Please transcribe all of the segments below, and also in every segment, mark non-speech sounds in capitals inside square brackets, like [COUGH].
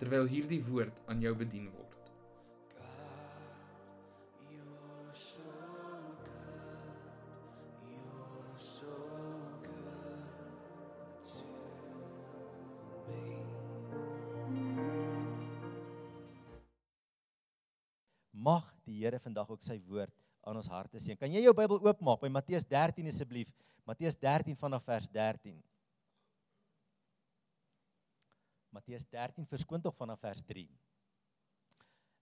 terwyl hierdie woord aan jou bedien word. Mag die Here vandag ook sy woord aan ons harte seën. Kan jy jou Bybel oopmaak by Matteus 13 asseblief? Matteus 13 vanaf vers 13. Matteus 13 verskoon tog vanaf vers 3.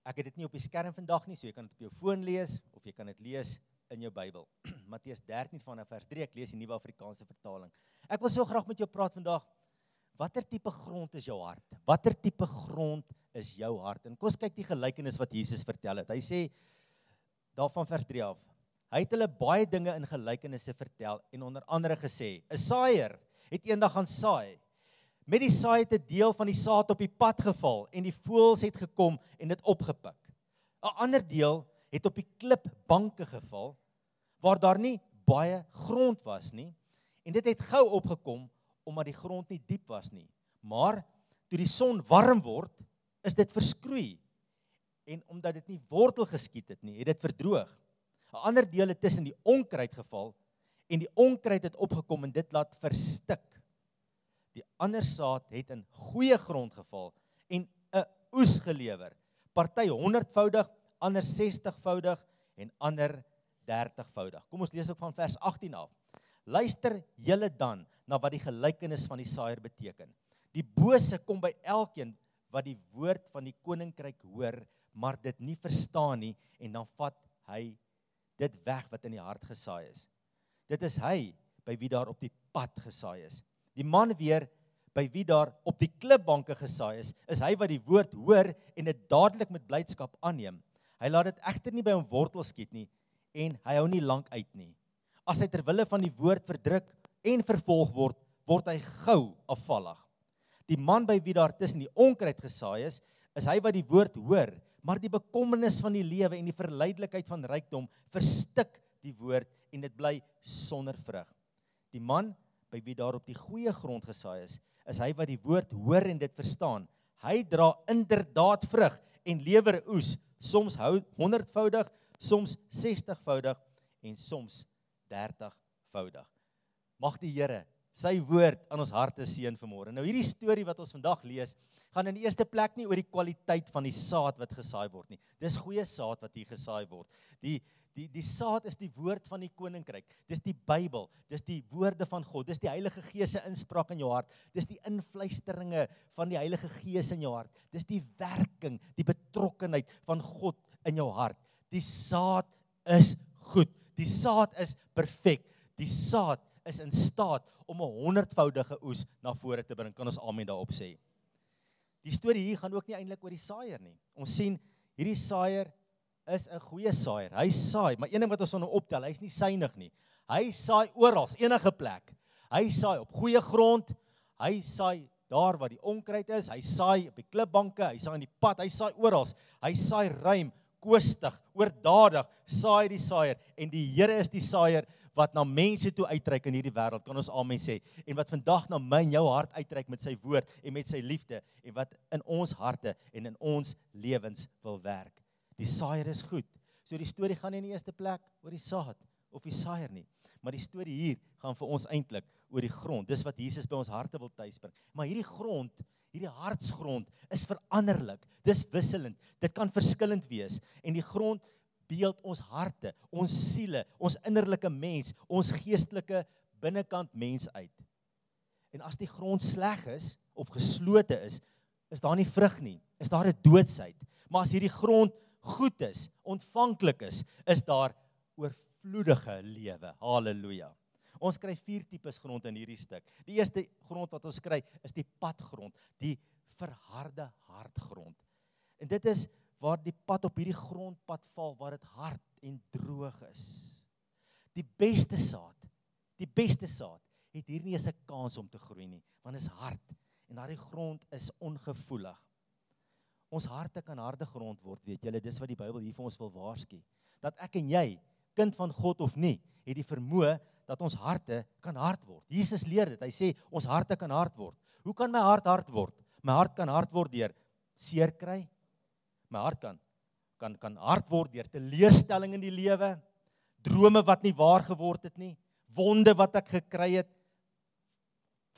Ek het dit nie op die skerm vandag nie, so jy kan dit op jou foon lees of jy kan dit lees in jou Bybel. [CLEARS THROAT] Matteus 13 vanaf vers 3. Ek lees die Nuwe Afrikaanse vertaling. Ek wil so graag met jou praat vandag. Watter tipe grond is jou hart? Watter tipe grond is jou hart? En kom ons kyk die gelykenis wat Jesus vertel het. Hy sê daarvan vers 3 af. Hy het hulle baie dinge in gelykenisse vertel en onder andere gesê: 'n Saaier het eendag gaan saai. Met die saai het 'n deel van die saad op die pad geval en die voëls het gekom en dit opgepik. 'n Ander deel het op die klipbanke geval waar daar nie baie grond was nie en dit het gou opgekom omdat die grond nie diep was nie. Maar toe die son warm word, is dit verskroei en omdat dit nie wortel geskiet het nie, het dit verdroog. 'n Ander deel het tussen die onkruid geval en die onkruid het opgekom en dit laat verstik. Die ander saad het in goeie grond geval en 'n oes gelewer. Party 100voudig, ander 60voudig en ander 30voudig. Kom ons lees ook van vers 18 af. Luister julle dan na wat die gelykenis van die saaier beteken. Die bose kom by elkeen wat die woord van die koninkryk hoor, maar dit nie verstaan nie en dan vat hy dit weg wat in die hart gesaai is. Dit is hy by wie daar op die pad gesaai is. Die man weer by wie daar op die klipbanke gesaai is, is hy wat die woord hoor en dit dadelik met blydskap aanneem. Hy laat dit egter nie by hom wortel skiet nie en hy hou nie lank uit nie. As hy ter wille van die woord verdruk en vervolg word, word hy gou afvallig. Die man by wie daar tussen die onkruid gesaai is, is hy wat die woord hoor, maar die bekommernis van die lewe en die verleidelikheid van rykdom verstik die woord en dit bly sonder vrug. Die man by wie daar op die goeie grond gesaai is, is hy wat die woord hoor en dit verstaan. Hy dra inderdaad vrug en lewer oes, soms hou 100voudig, soms 60voudig en soms 30voudig. Mag die Here sy woord aan ons harte seën vanmôre. Nou hierdie storie wat ons vandag lees, gaan in die eerste plek nie oor die kwaliteit van die saad wat gesaai word nie. Dis goeie saad wat hier gesaai word. Die Die die saad is die woord van die koninkryk. Dis die Bybel. Dis die woorde van God. Dis die Heilige Gees se inspraak in jou hart. Dis die invluisteringe van die Heilige Gees in jou hart. Dis die werking, die betrokkenheid van God in jou hart. Die saad is goed. Die saad is perfek. Die saad is in staat om 'n honderdvoudige oes na vore te bring. Kan ons amen daarop sê? Die storie hier gaan ook nie eintlik oor die saaier nie. Ons sien hierdie saaier is 'n goeie saaier. Hy saai, maar een ding wat ons van hom optel, hy's nie synig nie. Hy saai oral, enige plek. Hy saai op goeie grond. Hy saai daar waar die onkruid is. Hy saai op die klipbanke, hy saai in die pad, hy saai oral. Hy saai ruim, koestig, oordadig, saai die saaier en die Here is die saaier wat na mense toe uitreik in hierdie wêreld. Kan ons amen sê? En wat vandag na my en jou hart uitreik met sy woord en met sy liefde en wat in ons harte en in ons lewens wil werk. Die saaier is goed. So die storie gaan nie in die eerste plek oor die saad of die saaier nie, maar die storie hier gaan vir ons eintlik oor die grond. Dis wat Jesus by ons harte wil tuisbring. Maar hierdie grond, hierdie hartsgrond is veranderlik. Dis wisselend. Dit kan verskillend wees en die grond beeld ons harte, ons siele, ons innerlike mens, ons geestelike binnekant mens uit. En as die grond sleg is of geslote is, is daar nie vrug nie. Is daar 'n doodsheid. Maar as hierdie grond goed is, ontvanklik is, is daar oorvloedige lewe. Halleluja. Ons kry vier tipes grond in hierdie stuk. Die eerste grond wat ons kry is die padgrond, die verharde hartgrond. En dit is waar die pad op hierdie grondpad val waar dit hard en droog is. Die beste saad, die beste saad het hier nie eens 'n kans om te groei nie, want dit is hard en daardie grond is ongevoelig. Ons harte kan harde grond word, weet julle, dis wat die Bybel hier vir ons wil waarsku. Dat ek en jy, kind van God of nie, het die vermoë dat ons harte kan hard word. Jesus leer dit. Hy sê ons harte kan hard word. Hoe kan my hart hard word? My hart kan hard word deur seer kry. My hart kan kan kan hard word deur teleurstelling in die lewe, drome wat nie waar geword het nie, wonde wat ek gekry het,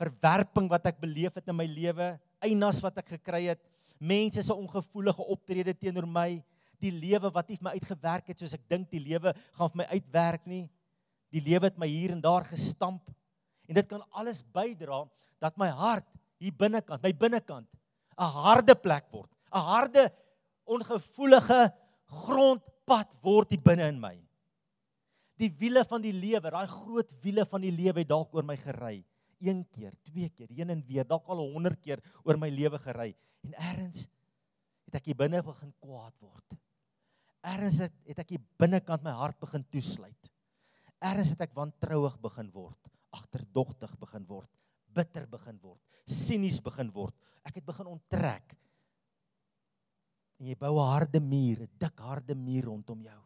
verwerping wat ek beleef het in my lewe, einas wat ek gekry het, mense se ongevoelige optrede teenoor my, die lewe wat nie vir my uitgewerk het soos ek dink die lewe gaan vir my uitwerk nie. Die lewe het my hier en daar gestamp. En dit kan alles bydra dat my hart hier binnekant, my binnekant 'n harde plek word. 'n Harde ongevoelige grondpad word hier binne in my. Die wiele van die lewe, daai groot wiele van die lewe het dalk oor my gery. Een keer, twee keer, heen en weer, dalk al 100 keer oor my lewe gery. En eers het ek hier binne begin kwaad word. Eers het, het ek hier binnekant my hart begin toesluit. Eers het ek wantrouig begin word, agterdogtig begin word, bitter begin word, sinies begin word. Ek het begin onttrek. En jy bou 'n harde muur, 'n dik harde muur rondom jou.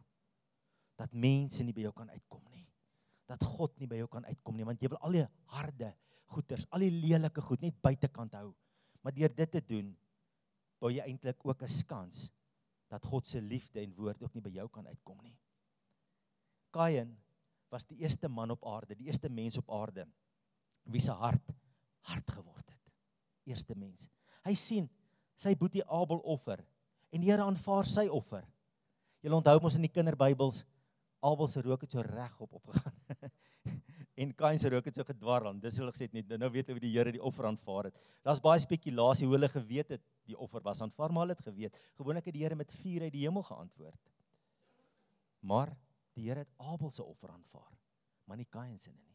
Dat mense nie by jou kan uitkom nie. Dat God nie by jou kan uitkom nie, want jy wil al die harde goeters, al die lelike goed net buitekant hou. Maar deur dit te doen, bou jy eintlik ook 'n skans dat God se liefde en woord ook nie by jou kan uitkom nie. Kain was die eerste man op aarde, die eerste mens op aarde wie se hart hard geword het. Eerste mens. Hy sien sy boetie Abel offer en die Here aanvaar sy offer. Jy onthou mos in die kinderbybels Abel se rook het so reg op opgegaan. [LAUGHS] en Kain se rook het so gedwarrel. Dis hulle gesê net nou weet hoe die Here die offer aanvaar het. Daar's baie spekulasie hoe hulle geweet het die offer was aanvaar, maar hulle het geweet. Gewoonlik het die Here met vuur uit die hemel geantwoord. Maar die Here het Abel se offer aanvaar, maar nie Kain se nie.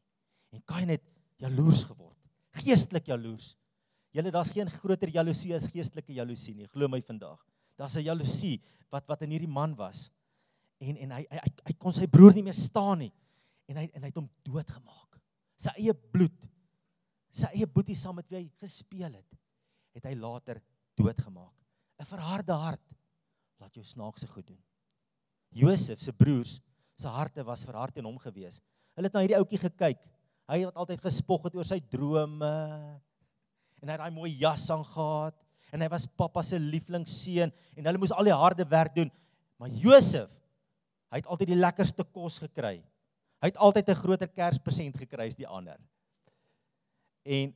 En Kain het jaloers geword, geestelik jaloers. Julle daar's geen groter jaloesie as geestelike jaloesie nie, glo my vandag. Daar's 'n jaloesie wat wat in hierdie man was. En en hy hy hy, kon sy broer nie meer staan nie. En hy en hy het hom doodgemaak. Sy eie bloed. Sy eie boetie saam met wie hy gespeel het, het hy later doodgemaak. 'n Verharde hart laat jou snaakse goed doen. Josef se broers se harte was verhard teen hom gewees. Hulle het na hierdie ouetjie gekyk. Hy het altyd gespog het oor sy drome. En hy het daai mooi jas aangetree en hy was pappa se lieflingsseun en hulle moes al die harde werk doen. Maar Josef, hy het altyd die lekkerste kos gekry. Hy het altyd 'n groter Kerspresent gekry as die ander. En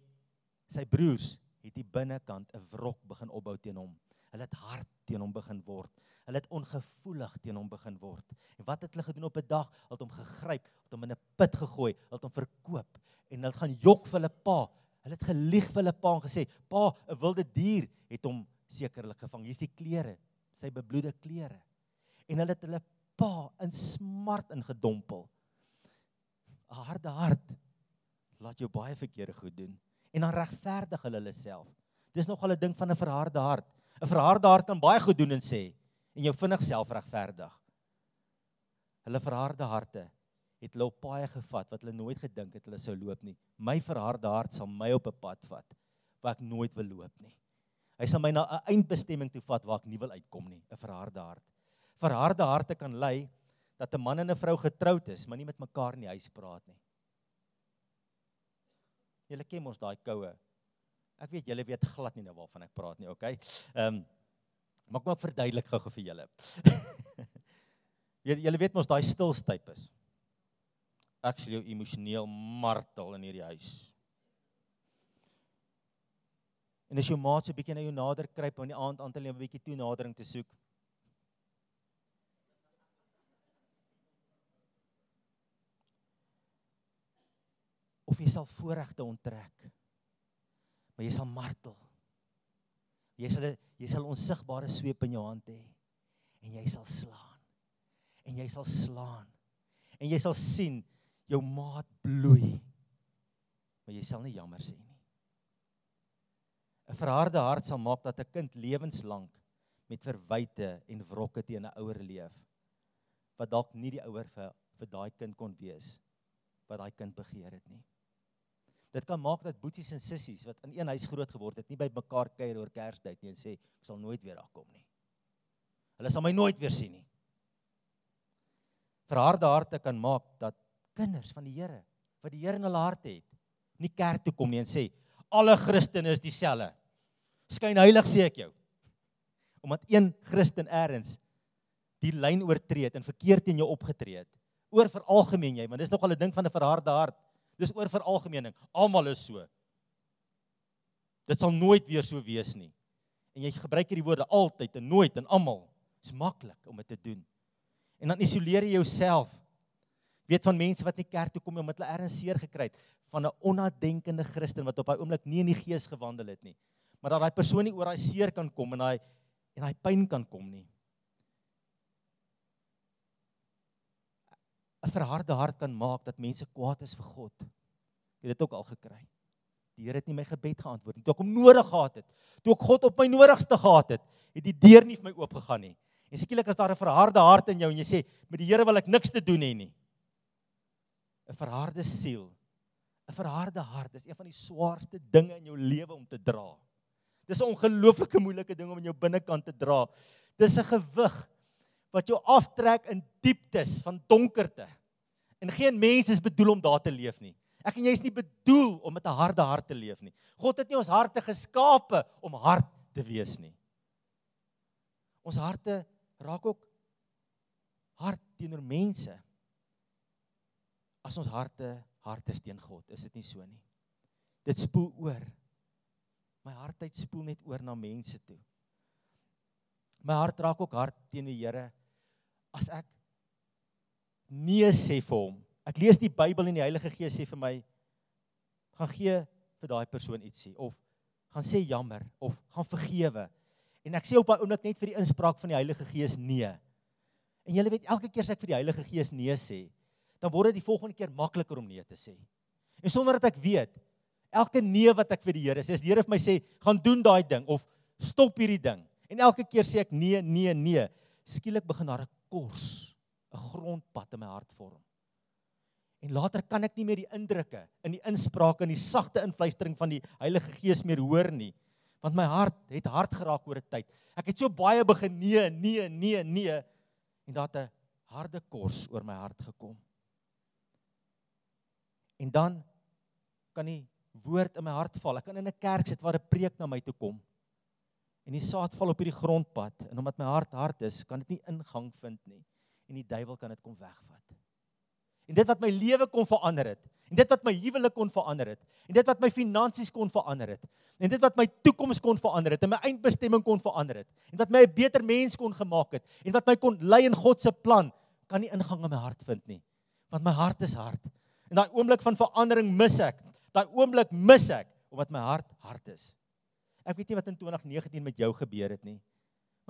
sy broers het die binnekant 'n wrok begin opbou teen hom. Hulle het hard teen hom begin word. Hulle het ongevoelig teen hom begin word. En wat het hulle gedoen op 'n dag? Hulle het hom gegryp, het hom in 'n put gegooi, hulle het hom verkoop en hulle gaan jok vir hulle pa. Hulle het gelieg vir hulle pa en gesê: "Pa, 'n wilde dier het hom sekerlik gevang. Hier's die klere, sy bebloede klere." En hulle het hulle pa in smart ingedompel. 'n Harde hart laat jou baie verkeerde goed doen en dan regverdig hulle hulle self. Dis nogal 'n ding van 'n verharde hart. 'n Verharde hart kan baie goed doen en sê en jou vinnig self regverdig. Hulle verharde harte het hulle op paaie gevat wat hulle nooit gedink het hulle sou loop nie. My verharde hart sal my op 'n pad vat waar ek nooit wil loop nie. Hy sal my na 'n eindbestemming toe vat waar ek nie wil uitkom nie, 'n verharde hart. Verharde harte kan lei dat 'n man en 'n vrou getroud is, maar nie met mekaar in die huis praat nie. Julle ken mos daai koue. Ek weet julle weet glad nie nou waarvan ek praat nie, okay? Ehm um, maar kom ek verduidelik gou-gou vir [LAUGHS] julle. julle weet mos daai stilstyp is. Actually jou emosioneel martel in hierdie huis. En as jou maat so bietjie na jou nader kruip om in die aand aan te neem 'n bietjie toenadering te soek. Jy sal voorregte onttrek. Maar jy sal martel. Jy sal jy sal onsigbare sweep in jou hand hê en jy sal slaan. En jy sal slaan. En jy sal sien jou maat bloei. Maar jy sal nie jammer sê nie. 'n Verharde hart sal maak dat 'n kind lewenslank met verwyte en wrokke teen 'n ouer leef wat dalk nie die ouer vir vir daai kind kon wees wat daai kind begeer het nie. Dit kan maak dat boeties en sissies wat in een huis groot geword het, nie by mekaar kuier oor Kerstyd nie en sê ek sal nooit weer daar kom nie. Hulle sal my nooit weer sien nie. Verharde harte kan maak dat kinders van die Here wat die Here in hulle harte het, nie kerk toe kom nie en sê alle Christene is dieselfde. Skyn heilig sê ek jou. Omdat een Christen eers die lyn oortree het en verkeerd teen jou opgetree het. Oor vir algemeen jy, want dis nogal 'n ding van 'n verharde hart. Dis oor vir algemeening. Almal is so. Dit sal nooit weer so wees nie. En jy gebruik hierdie woorde altyd en nooit en almal. Dit's maklik om dit te doen. En dan isoleer jy jouself. Weet van mense wat nie kerk toe kom omdat hulle erns seer gekry het van 'n onnadenkende Christen wat op daai oomblik nie in die gees gewandel het nie. Maar dat daai persoon nie oor daai seer kan kom en daai en daai pyn kan kom nie. Verharde hart kan maak dat mense kwaad is vir God. Jy het dit ook al gekry. Die Here het nie my gebed geantwoord nie. Toe ek hom nodig gehad het, toe ek God op my nodigste gehad het, het die deur nie vir my oopgegaan nie. En skielik as daar 'n verharde hart in jou en jy sê met die Here wil ek niks te doen hê nie. 'n Verharde siel 'n verharde hart is een van die swaarste dinge in jou lewe om te dra. Dis 'n ongelooflike moeilike ding om in jou binnekant te dra. Dis 'n gewig wat jou aftrek in dieptes van donkerte. En geen mens is bedoel om daar te leef nie. Ek en jy is nie bedoel om met 'n harde hart te leef nie. God het nie ons harte geskape om hard te wees nie. Ons harte raak ook hard teenoor mense. As ons harte hart is teen God. Is dit nie so nie? Dit spoel oor. My hartheid spoel net oor na mense toe. My hart raak ook hard teen die Here as ek nee sê vir hom. Ek lees die Bybel en die Heilige Gees sê vir my gaan gee vir daai persoon ietsie of gaan sê jammer of gaan vergewe. En ek sê op daai oomblik net vir die inspraak van die Heilige Gees nee. En jy weet elke keer as ek vir die Heilige Gees nee sê, dan word dit die volgende keer makliker om nee te sê. En sonder dat ek weet, elke nee wat ek vir die Here sê, as die Here vir my sê, gaan doen daai ding of stop hierdie ding. En elke keer sê ek nee, nee, nee. Skielik begin daar 'n kors, 'n grondpad in my hart vorm. En later kan ek nie meer die indrukke in die insprake en die sagte invluistering van die Heilige Gees meer hoor nie, want my hart het hard geraak oor 'n tyd. Ek het so baie begin nee, nee, nee, nee en daar het 'n harde kors oor my hart gekom. En dan kan die woord in my hart val. Ek kan in 'n kerk sit waar 'n preek na my toe kom. En die saad val op hierdie grondpad en omdat my hart hard is, kan dit nie ingang vind nie en die duiwel kan dit kom wegvat. En dit wat my lewe kon verander het, en dit wat my huwelik kon verander het, en dit wat my finansies kon verander het, en dit wat my toekoms kon verander het, en my eindbestemming kon verander het, en wat my 'n beter mens kon gemaak het, en wat my kon lei in God se plan, kan nie ingang in my hart vind nie. Want my hart is hard. En daai oomblik van verandering mis ek. Daai oomblik mis ek omdat my hart hard is. Ek weet nie wat in 2019 met jou gebeur het nie.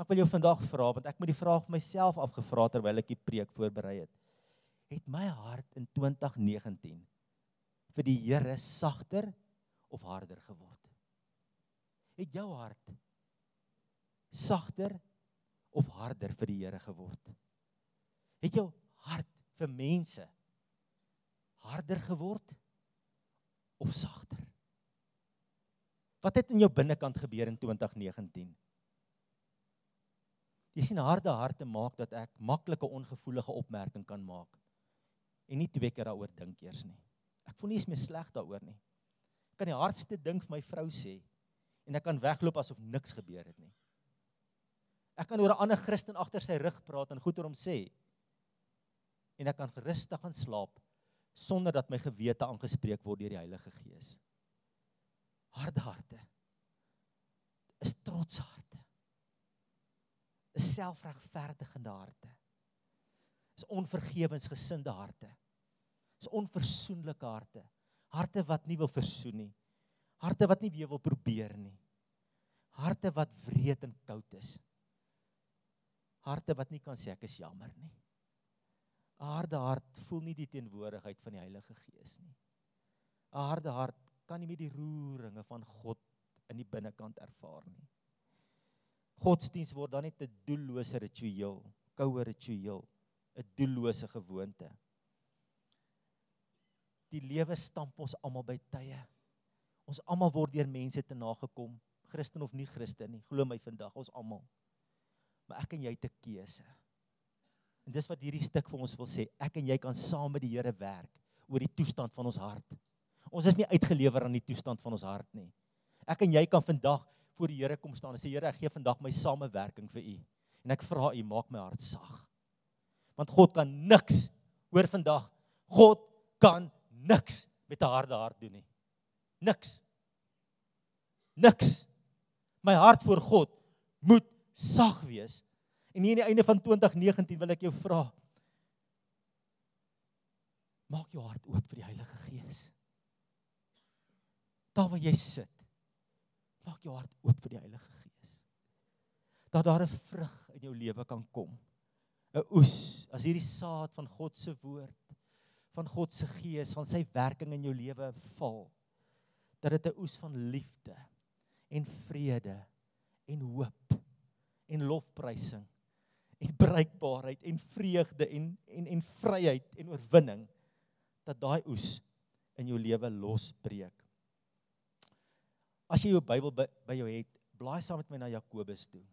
Maar ek wil jou vandag vra want ek moet die vraag vir myself afgevra terwyl ek die preek voorberei het. Het my hart in 2019 vir die Here sagter of harder geword? Het jou hart sagter of harder vir die Here geword? Het jou hart vir mense harder geword of sagter? Wat het in jou binnekant gebeur in 2019? Jy sien harde harte maak dat ek maklike ongevoelige opmerking kan maak en nie twee keer daaroor dink eers nie. Ek voel nie eens meer sleg daaroor nie. Ek kan die hardste ding vir my vrou sê en ek kan wegloop asof niks gebeur het nie. Ek kan oor 'n ander Christen agter sy rug praat en goed oor hom sê en ek kan gerustig gaan slaap sonder dat my gewete aangespreek word deur die Heilige Gees. Harde harte is trotse harte. Is selfregverdigende harte. Is onvergewensgesinde harte. Is onversoenlike harte. Harte wat nie wil versoen nie. Harte wat nie weer wil probeer nie. Harte wat wreed en koud is. Harte wat nie kan sê ek is jammer nie. 'n harde hart voel nie die teenwoordigheid van die Heilige Gees nie. 'n Harde hart kan nie met die roeringe van God in die binnekant ervaar nie. Godsdiens word dan net 'n doellose ritueel, koue ritueel, 'n doellose gewoonte. Die lewe stamp ons almal by tye. Ons almal word deur mense te nagekom, Christen of nie Christen nie. Glo my vandag, ons almal. Maar ek en jy het 'n keuse. En dis wat hierdie stuk vir ons wil sê. Ek en jy kan saam met die Here werk oor die toestand van ons hart. Ons is nie uitgelewer aan die toestand van ons hart nie. Ek en jy kan vandag voor die Here kom staan en sê Here, ek gee vandag my samewerking vir U. En ek vra U, maak my hart sag. Want God kan niks hoor vandag. God kan niks met 'n harde hart doen nie. Niks. Niks. My hart voor God moet sag wees. En hier aan die einde van 2019 wil ek jou vra. Maak jou hart oop vir die Heilige Gees. Daar waar jy sit. Maak jou hart oop vir die Heilige Gees. Dat daar 'n vrug in jou lewe kan kom. 'n Oes, as hierdie saad van God se woord, van God se Gees, van sy werking in jou lewe val, dat dit 'n oes van liefde en vrede en hoop en lofprysing en bruikbaarheid en vreugde en en en vryheid en oorwinning dat daai oes in jou lewe losbreek. As jy jou Bybel by, by jou het, blaai saam met my na Jakobus toe.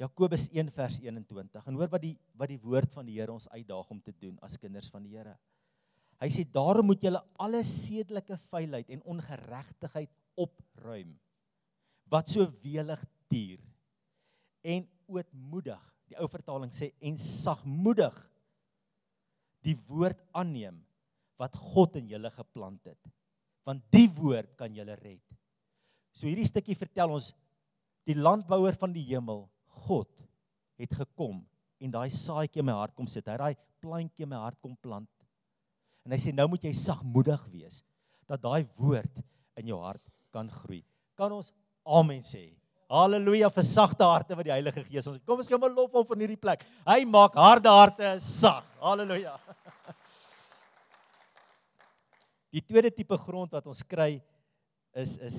Jakobus 1 vers 21. En hoor wat die wat die woord van die Here ons uitdaag om te doen as kinders van die Here. Hy sê daarom moet julle alle sedelike vuilheid en ongeregtigheid opruim wat so welig tuur en ootmoedig. Die ou vertaling sê en sagmoedig die woord aanneem wat God in julle geplant het. Want die woord kan julle red. So hierdie stukkie vertel ons die landbouer van die hemel, God het gekom en daai saadjie in my hart kom sit. Hy daai plantjie in my hart kom plant. En hy sê nou moet jy sagmoedig wees dat daai woord in jou hart kan groei. Kan ons amen sê? Halleluja vir sagte harte wat die Heilige Gees ons. Kom ons gee hom 'n lof op in hierdie plek. Hy maak harde harte sag. Halleluja. Die tweede tipe grond wat ons kry is is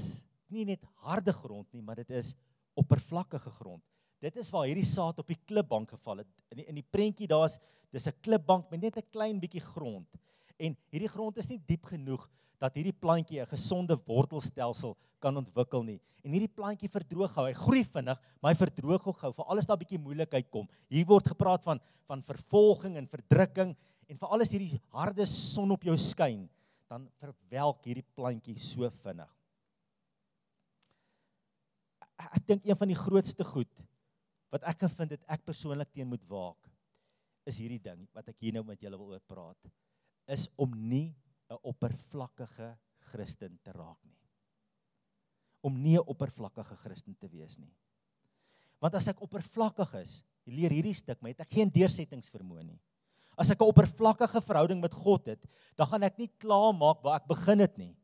nie net harde grond nie, maar dit is oppervlakkige grond. Dit is waar hierdie saad op die klipbank geval het. In die, in die prentjie daar's dis 'n klipbank met net 'n klein bietjie grond. En hierdie grond is nie diep genoeg dat hierdie plantjie 'n gesonde wortelstelsel kan ontwikkel nie. En hierdie plantjie verdroog gou. Hy groei vinnig, maar hy verdroog ook gou. Veral as daar 'n bietjie moeilikheid kom. Hier word gepraat van van vervolging en verdrukking en veral as hierdie harde son op jou skyn, dan verwelk hierdie plantjie so vinnig. Ek, dink een van die grootste goed wat ek gevind het ek persoonlik teen moet waak is hierdie ding wat ek hier nou met julle wil oor praat is om nie 'n oppervlakkige Christen te raak nie. Om nie 'n oppervlakkige Christen te wees nie. Want as ek oppervlakkig is, leer hierdie stuk my, het ek geen deursettingsvermoë nie. As ek 'n oppervlakkige verhouding met God het, dan gaan ek nie klaar maak waar ek begin het nie.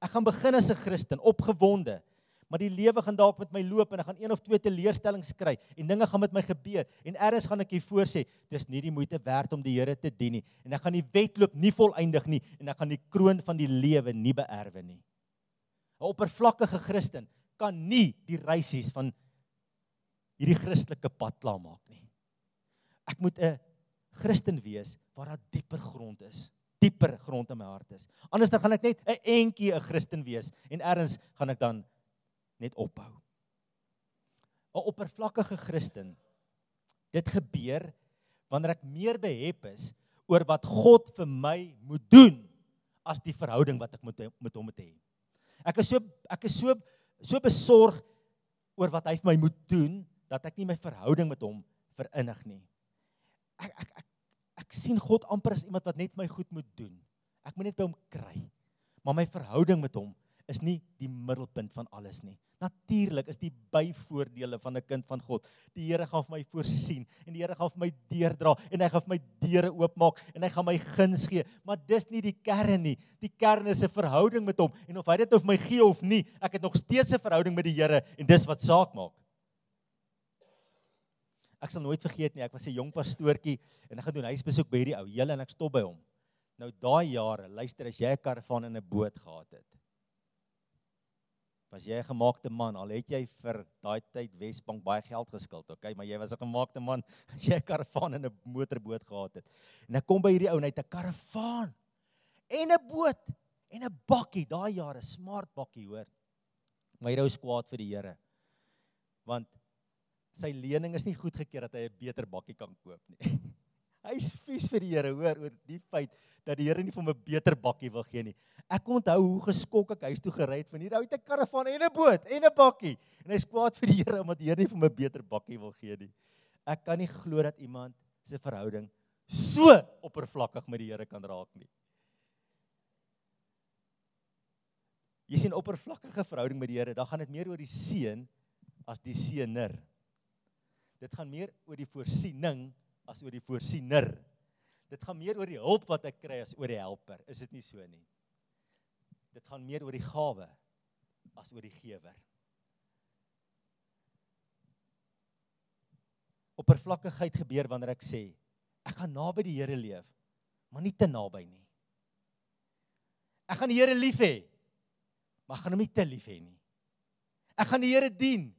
Ek gaan begin as 'n Christen, opgewonde, maar die lewe gaan dalk met my loop en ek gaan een of twee teleurstellings kry en dinge gaan met my gebeur en eers gaan ek hier voor sê dis nie die moeite werd om die Here te dien nie en ek gaan die wedloop nie volëindig nie en ek gaan die kroon van die lewe nie beerwe nie 'n oppervlakkige Christen kan nie die reisies van hierdie Christelike pad klaarmaak nie ek moet 'n Christen wees waar daar dieper grond is dieper grond in my hart is anders dan gaan ek net 'n entjie 'n Christen wees en eers gaan ek dan net ophou. 'n Oppervlakkige Christen. Dit gebeur wanneer ek meer behep is oor wat God vir my moet doen as die verhouding wat ek met met hom moet hê. Ek is so ek is so so besorg oor wat hy vir my moet doen dat ek nie my verhouding met hom verinnig nie. Ek ek ek ek sien God amper as iemand wat net my goed moet doen. Ek moet net by hom kry. Maar my verhouding met hom is nie die middelpunt van alles nie. Natuurlik is die byvoordele van 'n kind van God. Die Here gaan vir my voorsien en die Here gaan vir my deurdra en hy gaan vir my deure oopmaak en hy gaan my guns gee, maar dis nie die kern nie. Die kern is 'n verhouding met hom en of hy dit nou vir my gee of nie, ek het nog steeds 'n verhouding met die Here en dis wat saak maak. Ek sal nooit vergeet nie, ek was 'n jong pastoortjie en ek gaan doen huisbesoek by hierdie ou, julle en ek stop by hom. Nou daai jare, luister as jy 'n karavaan en 'n boot gehad het Was jy 'n gemaakte man al het jy vir daai tyd Wesbank baie geld geskuld, okay, maar jy was 'n gemaakte man [LAUGHS] as jy 'n karavaan en 'n motorboot gehad het. En ek kom by hierdie ou en hy het 'n karavaan en 'n boot en 'n bakkie, daai jare smart bakkie, hoor. Maar hy rou skwaad vir die Here. Want sy lening is nie goedgekeur dat hy 'n beter bakkie kan koop nie. [LAUGHS] Hy's vies vir die Here, hoor, oor die feit dat die Here nie vir hom 'n beter bakkie wil gee nie. Ek onthou hoe geskok ek huis toe gery het van hier uit 'n karavaan en 'n boot en 'n bakkie. En hy's kwaad vir die Here omdat die Here nie vir hom 'n beter bakkie wil gee nie. Ek kan nie glo dat iemand se verhouding so oppervlakkig met die Here kan raak nie. Jy sien oppervlakkige verhouding met die Here, dan gaan dit meer oor die seun as die seëner. Dit gaan meer oor die voorsiening as oor die voorsiener. Dit gaan meer oor die hulp wat ek kry as oor die helper. Is dit nie so nie? Dit gaan meer oor die gawe as oor die gewer. Oppervlakkigheid gebeur wanneer ek sê ek gaan naby die Here leef, maar nie te naby nie. Ek gaan die Here lief hê, maar gaan hom nie te lief hê nie. Ek gaan die Here dien.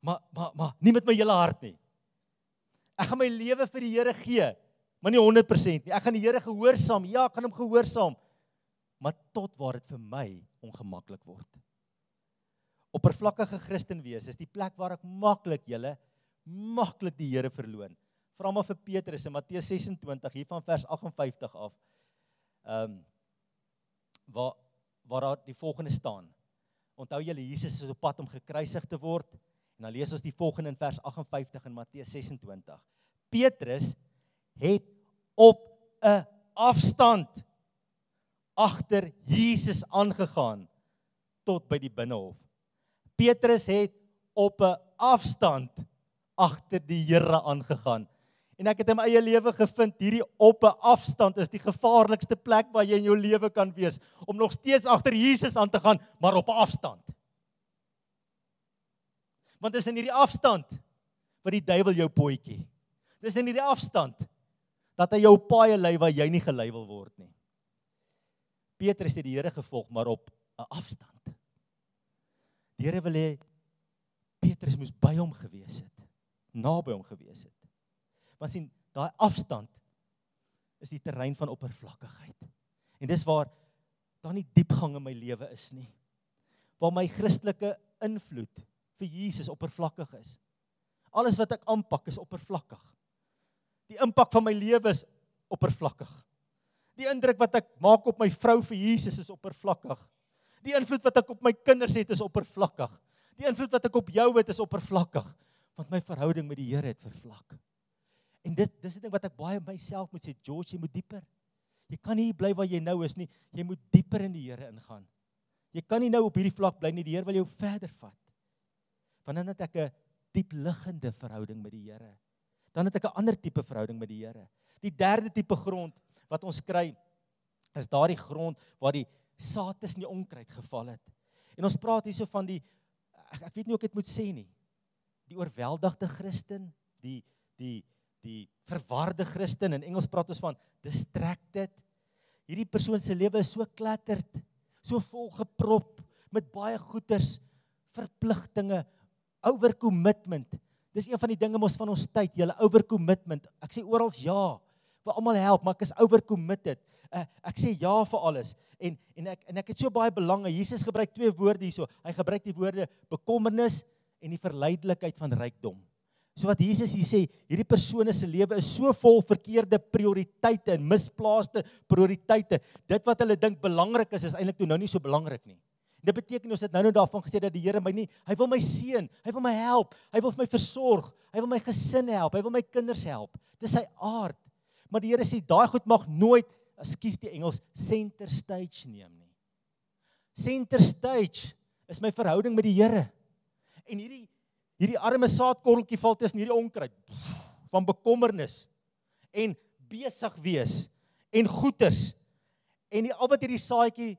Maar maar maar nie met my hele hart nie. Ek gaan my lewe vir die Here gee, maar nie 100% nie. Ek gaan die Here gehoorsaam. Ja, ek gaan hom gehoorsaam. Maar tot waar dit vir my ongemaklik word. Oppervlakkige Christen wees is die plek waar ek maklik julle maklik die Here verloon. Vra maar vir Petrus in Matteus 26 hier van vers 58 af. Ehm um, waar waar daar die volgende staan. Onthou julle Jesus is op pad om gekruisig te word en dan lees ons die volgende in vers 58 in Matteus 26. Petrus het op 'n afstand agter Jesus aangegaan tot by die binnehof. Petrus het op 'n afstand agter die Here aangegaan. En ek het in my eie lewe gevind hierdie op 'n afstand is die gevaarlikste plek waar jy in jou lewe kan wees om nog steeds agter Jesus aan te gaan, maar op 'n afstand. Want dit is in hierdie afstand wat die duiwel jou potjie. Dis in hierdie afstand dat hy jou paai lei waar jy nie gelei wil word nie. Petrus het die Here gevolg, maar op 'n afstand. Die Here wil hê Petrus moes by hom gewees het, naby hom gewees het. Maar sien, daai afstand is die terrein van oppervlakkigheid. En dis waar daar nie diepgang in my lewe is nie. Waar my Christelike invloed vir Jesus oppervlakkig is. Alles wat ek aanpak is oppervlakkig. Die impak van my lewe is oppervlakkig. Die indruk wat ek maak op my vrou vir Jesus is oppervlakkig. Die invloed wat ek op my kinders het is oppervlakkig. Die invloed wat ek op jou het is oppervlakkig want my verhouding met die Here het vervlak. En dit dis 'n ding wat ek baie myself moet sê, George, jy moet dieper. Jy kan nie bly waar jy nou is nie. Jy moet dieper in die Here ingaan. Jy kan nie nou op hierdie vlak bly nie. Die Here wil jou verder vat. Want dan het ek 'n diep liggende verhouding met die Here. Dan het ek 'n ander tipe verhouding met die Here. Die derde tipe grond wat ons kry is daardie grond waar die saad in die onkruid geval het. En ons praat hierso van die ek, ek weet nie hoe ek dit moet sê nie. Die oorweldigde Christen, die die die verwarde Christen in Engels praat ons van distracted. Hierdie persoon se lewe is so klatterd, so vol geprop met baie goeders, verpligtinge, overcommitment. Dis een van die dinge mos van ons tyd, julle overcommitment. Ek sê oral ja, vir almal help, maar ek is overcommitted. Uh, ek sê ja vir alles en en ek en ek het so baie belange. Jesus gebruik twee woorde hierso. Hy gebruik die woorde bekommernis en die verleidelikheid van rykdom. So wat Jesus hier sê, hierdie persone se lewe is so vol verkeerde prioriteite en misplaaste prioriteite. Dit wat hulle dink belangrik is, is eintlik toe nou nie so belangrik nie. Dit beteken ons het nou nou daarvan gesê dat die Here my nie, hy wil my seën, hy wil my help, hy wil my versorg, hy wil my gesin help, hy wil my kinders help. Dis sy aard. Maar die Here sê daai goed mag nooit, ekskuus die Engels, center stage neem nie. Center stage is my verhouding met die Here. En hierdie hierdie arme saadkorreltjie val tussen hierdie onkruid van bekommernis en besig wees en goeters en die al wat hierdie saadjie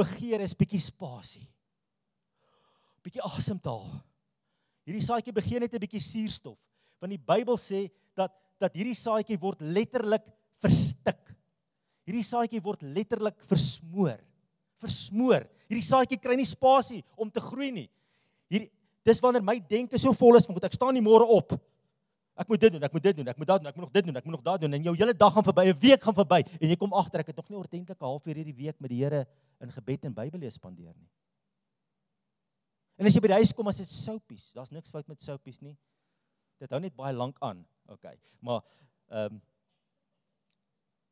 begeer is bietjie spasie. Bietjie asemhaal. Hierdie saadjie begeer net 'n bietjie suurstof want die Bybel sê dat dat hierdie saadjie word letterlik verstik. Hierdie saadjie word letterlik versmoor, versmoor. Hierdie saadjie kry nie spasie om te groei nie. Hier dis wanneer my denke so vol is van goed, ek staan nie môre op. Ek moet dit doen, ek moet dit doen, ek moet dat doen, ek moet nog dit doen, ek moet nog daad doen en jou hele dag gaan verby, 'n week gaan verby en jy kom agter ek het nog nie ordentlik 'n halfuur hierdie week met die Here in gebed en Bybellees spandeer nie. En as jy by die huis kom, as dit soupies, daar's niks fout met soupies nie. Dit hou net baie lank aan. OK. Maar ehm um,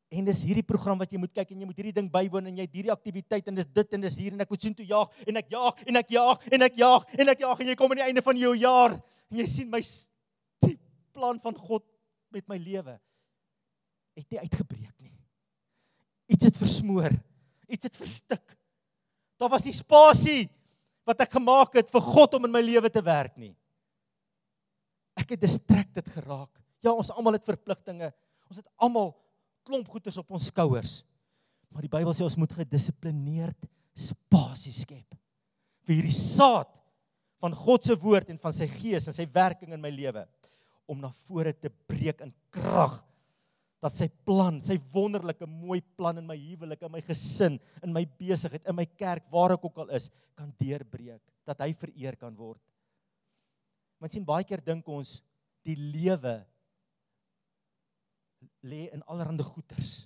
En dis hierdie program wat jy moet kyk en jy moet hierdie ding bywoon en jy het hierdie aktiwiteit en dis dit en dis hier en ek moet sien toe jaag en ek jaag en ek jaag en ek jaag en ek jaag en jy kom aan die einde van jou jaar en jy sien my plan van God met my lewe het nie uitgebreek nie. Iets het versmoor. Iets het verstik. Daar was nie spasie wat ek gemaak het vir God om in my lewe te werk nie. Ek het distracted geraak. Ja, ons almal het verpligtinge. Ons het almal klomp goeders op ons skouers. Maar die Bybel sê ons moet gedissiplineerd spasie skep vir hierdie saad van God se woord en van sy gees en sy werking in my lewe om na vore te breek in krag dat sy plan, sy wonderlike mooi plan in my huwelik, in my gesin, in my besigheid, in my kerk, waar ek ook al is, kan deurbreek, dat hy vereer kan word. Mens sien baie keer dink ons die lewe lê in allerlei goeters.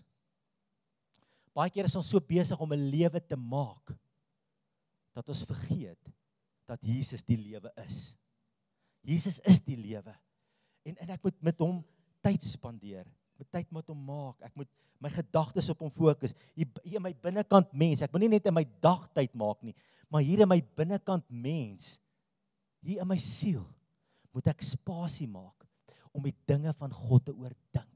Baie keer is ons so besig om 'n lewe te maak dat ons vergeet dat Jesus die lewe is. Jesus is die lewe. En en ek moet met hom tyd spandeer, met tyd met hom maak. Ek moet my gedagtes op hom fokus. Hier, hier in my binnekant mens, ek moet nie net in my dagtyd maak nie, maar hier in my binnekant mens, hier in my siel, moet ek spasie maak om die dinge van God te oordink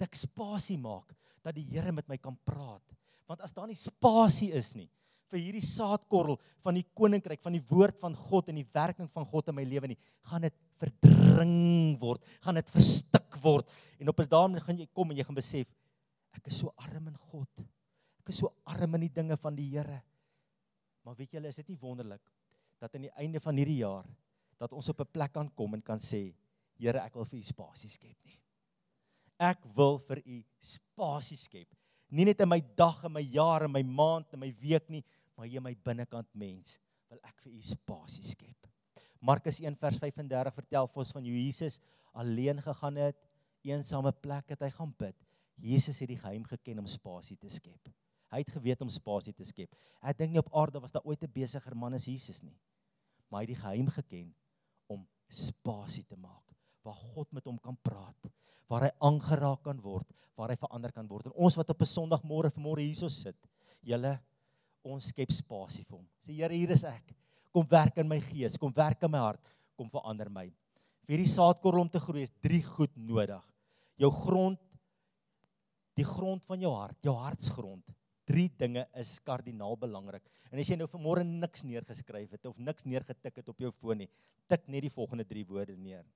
moet ek spasie maak dat die Here met my kan praat. Want as daar nie spasie is nie vir hierdie saadkorrel van die koninkryk van die woord van God en die werking van God in my lewe nie, gaan dit verdring word, gaan dit verstik word en op 'n dag gaan jy kom en jy gaan besef ek is so arm in God. Ek is so arm in die dinge van die Here. Maar weet julle, is dit nie wonderlik dat aan die einde van hierdie jaar dat ons op 'n plek kan kom en kan sê, Here, ek wil vir U spasie skep nie. Ek wil vir u spasie skep. Nie net in my dag en my jaar en my maand en my week nie, maar in my binnekant mens wil ek vir u spasie skep. Markus 1 vers 35 vertel vir ons van hoe Jesus alleen gegaan het, eensame plek het hy gaan bid. Jesus het die geheim geken om spasie te skep. Hy het geweet om spasie te skep. Ek dink nie op aarde was daar ooit 'n besigger man as Jesus nie. Maar hy het die geheim geken om spasie te maak waar God met hom kan praat waar hy aangeraak kan word, waar hy verander kan word. En ons wat op 'n Sondagmôre vanmôre hierso sit, julle ons skep spasie vir hom. Sê Here, hier is ek. Kom werk in my gees, kom werk in my hart, kom verander my. Vir hierdie saadkorrel om te groei is drie goed nodig. Jou grond die grond van jou hart, jou hartsgrond. Drie dinge is kardinaal belangrik. En as jy nou vanmôre niks neergeskryf het of niks neergetik het op jou foon nie, tik net die volgende drie woorde neer.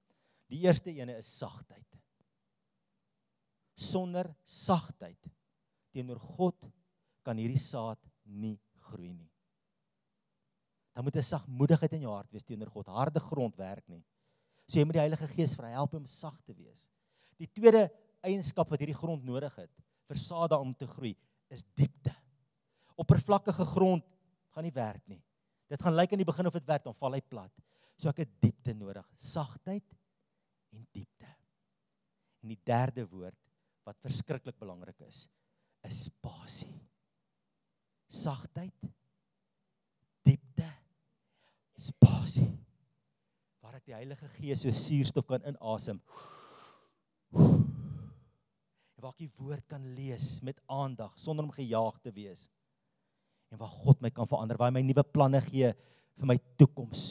Die eerste ene is sagtheid sonder sagtheid teenoor God kan hierdie saad nie groei nie. Dan moet 'n sagmoedigheid in jou hart wees teenoor God. Harde grond werk nie. So jy moet die Heilige Gees vra help om sag te wees. Die tweede eienskap wat hierdie grond nodig het vir saad om te groei is diepte. Oppervlakkige grond gaan nie werk nie. Dit gaan lyk in die begin of dit werk, dan val hy plat. So ek het diepte nodig, sagtheid en diepte. En die derde woord wat verskriklik belangrik is, is spasie. Sagtheid, diepte, spasie. Waar ek die Heilige Gees so suurstof kan inasem. En waar ek die woord kan lees met aandag sonder om gejaag te wees. En waar God my kan verander, waar hy my nuwe planne gee vir my toekoms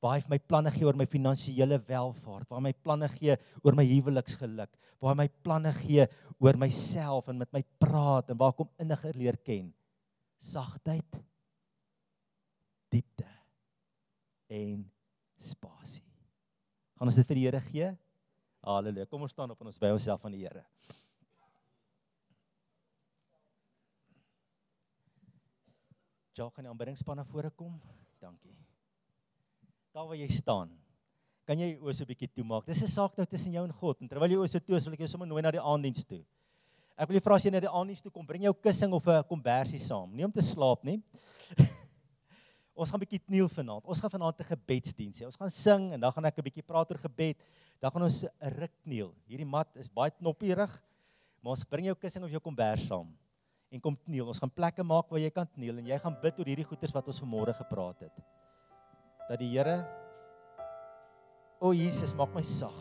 waar hy my planne gee oor my finansiële welvaart, waar hy my planne gee oor my huweliksgeluk, waar hy my planne gee oor myself en met my praat en waar ek hom inniger leer ken. Sagtheid, diepte en spasie. Gaan ons dit vir die Here gee? Halleluja. Kom ons staan op en ons wy onsself aan die Here. Ja, kan die aanbiddingspan na vore kom? Dankie daar waar jy staan. Kan jy oë so 'n bietjie toemaak? Dis 'n saak nou tussen jou en God. En terwyl jy oë so toe is, wil ek jou sommer nooi na die aanddiens toe. Ek wil jou vra as jy na die aandiens toe kom, bring jou kussing of 'n kombersie saam. Nie om te slaap nie. [LAUGHS] ons gaan 'n bietjie kniel vanaand. Ons gaan vanaand 'n gebedsdiens hê. Ons gaan sing en dan gaan ek 'n bietjie praat oor gebed. Dan gaan ons 'n ruk kniel. Hierdie mat is baie knoppierig. Maar ons bring jou kussing of jou kombers saam en kom kniel. Ons gaan plekke maak waar jy kan kniel en jy gaan bid oor hierdie goeters wat ons vanmôre gepraat het. Dat die Here O Jesus, maak my sag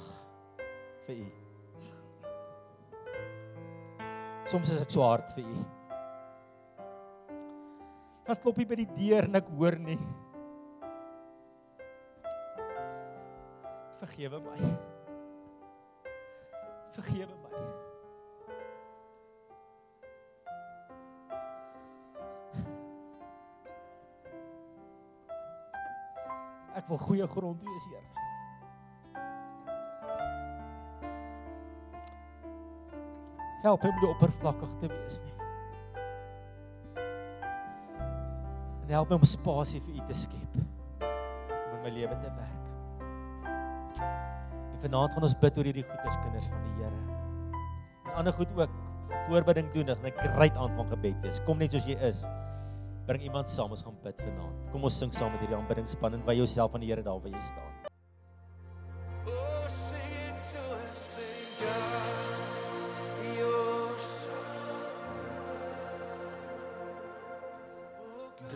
vir U. Soms is ek so hard vir U. Dan klop jy by die deur en ek hoor nie. Vergewe my. Vergewe my. Ek wil goeie grond wees, Here. Help hom nie oppervlakkig te wees nie. En help my om spasie vir U te skep om in my lewe te werk. En vanaand gaan ons bid oor hierdie goeders kinders van die Here. En ander goed ook voorbidding doen en 'n great aand van gebed wees. Kom net soos jy is. Bring iemand saam ons gaan bid vanaand. Kom ons sing saam met hierdie aanbiddingspan en wy jouself aan die Here daar waar jy staan.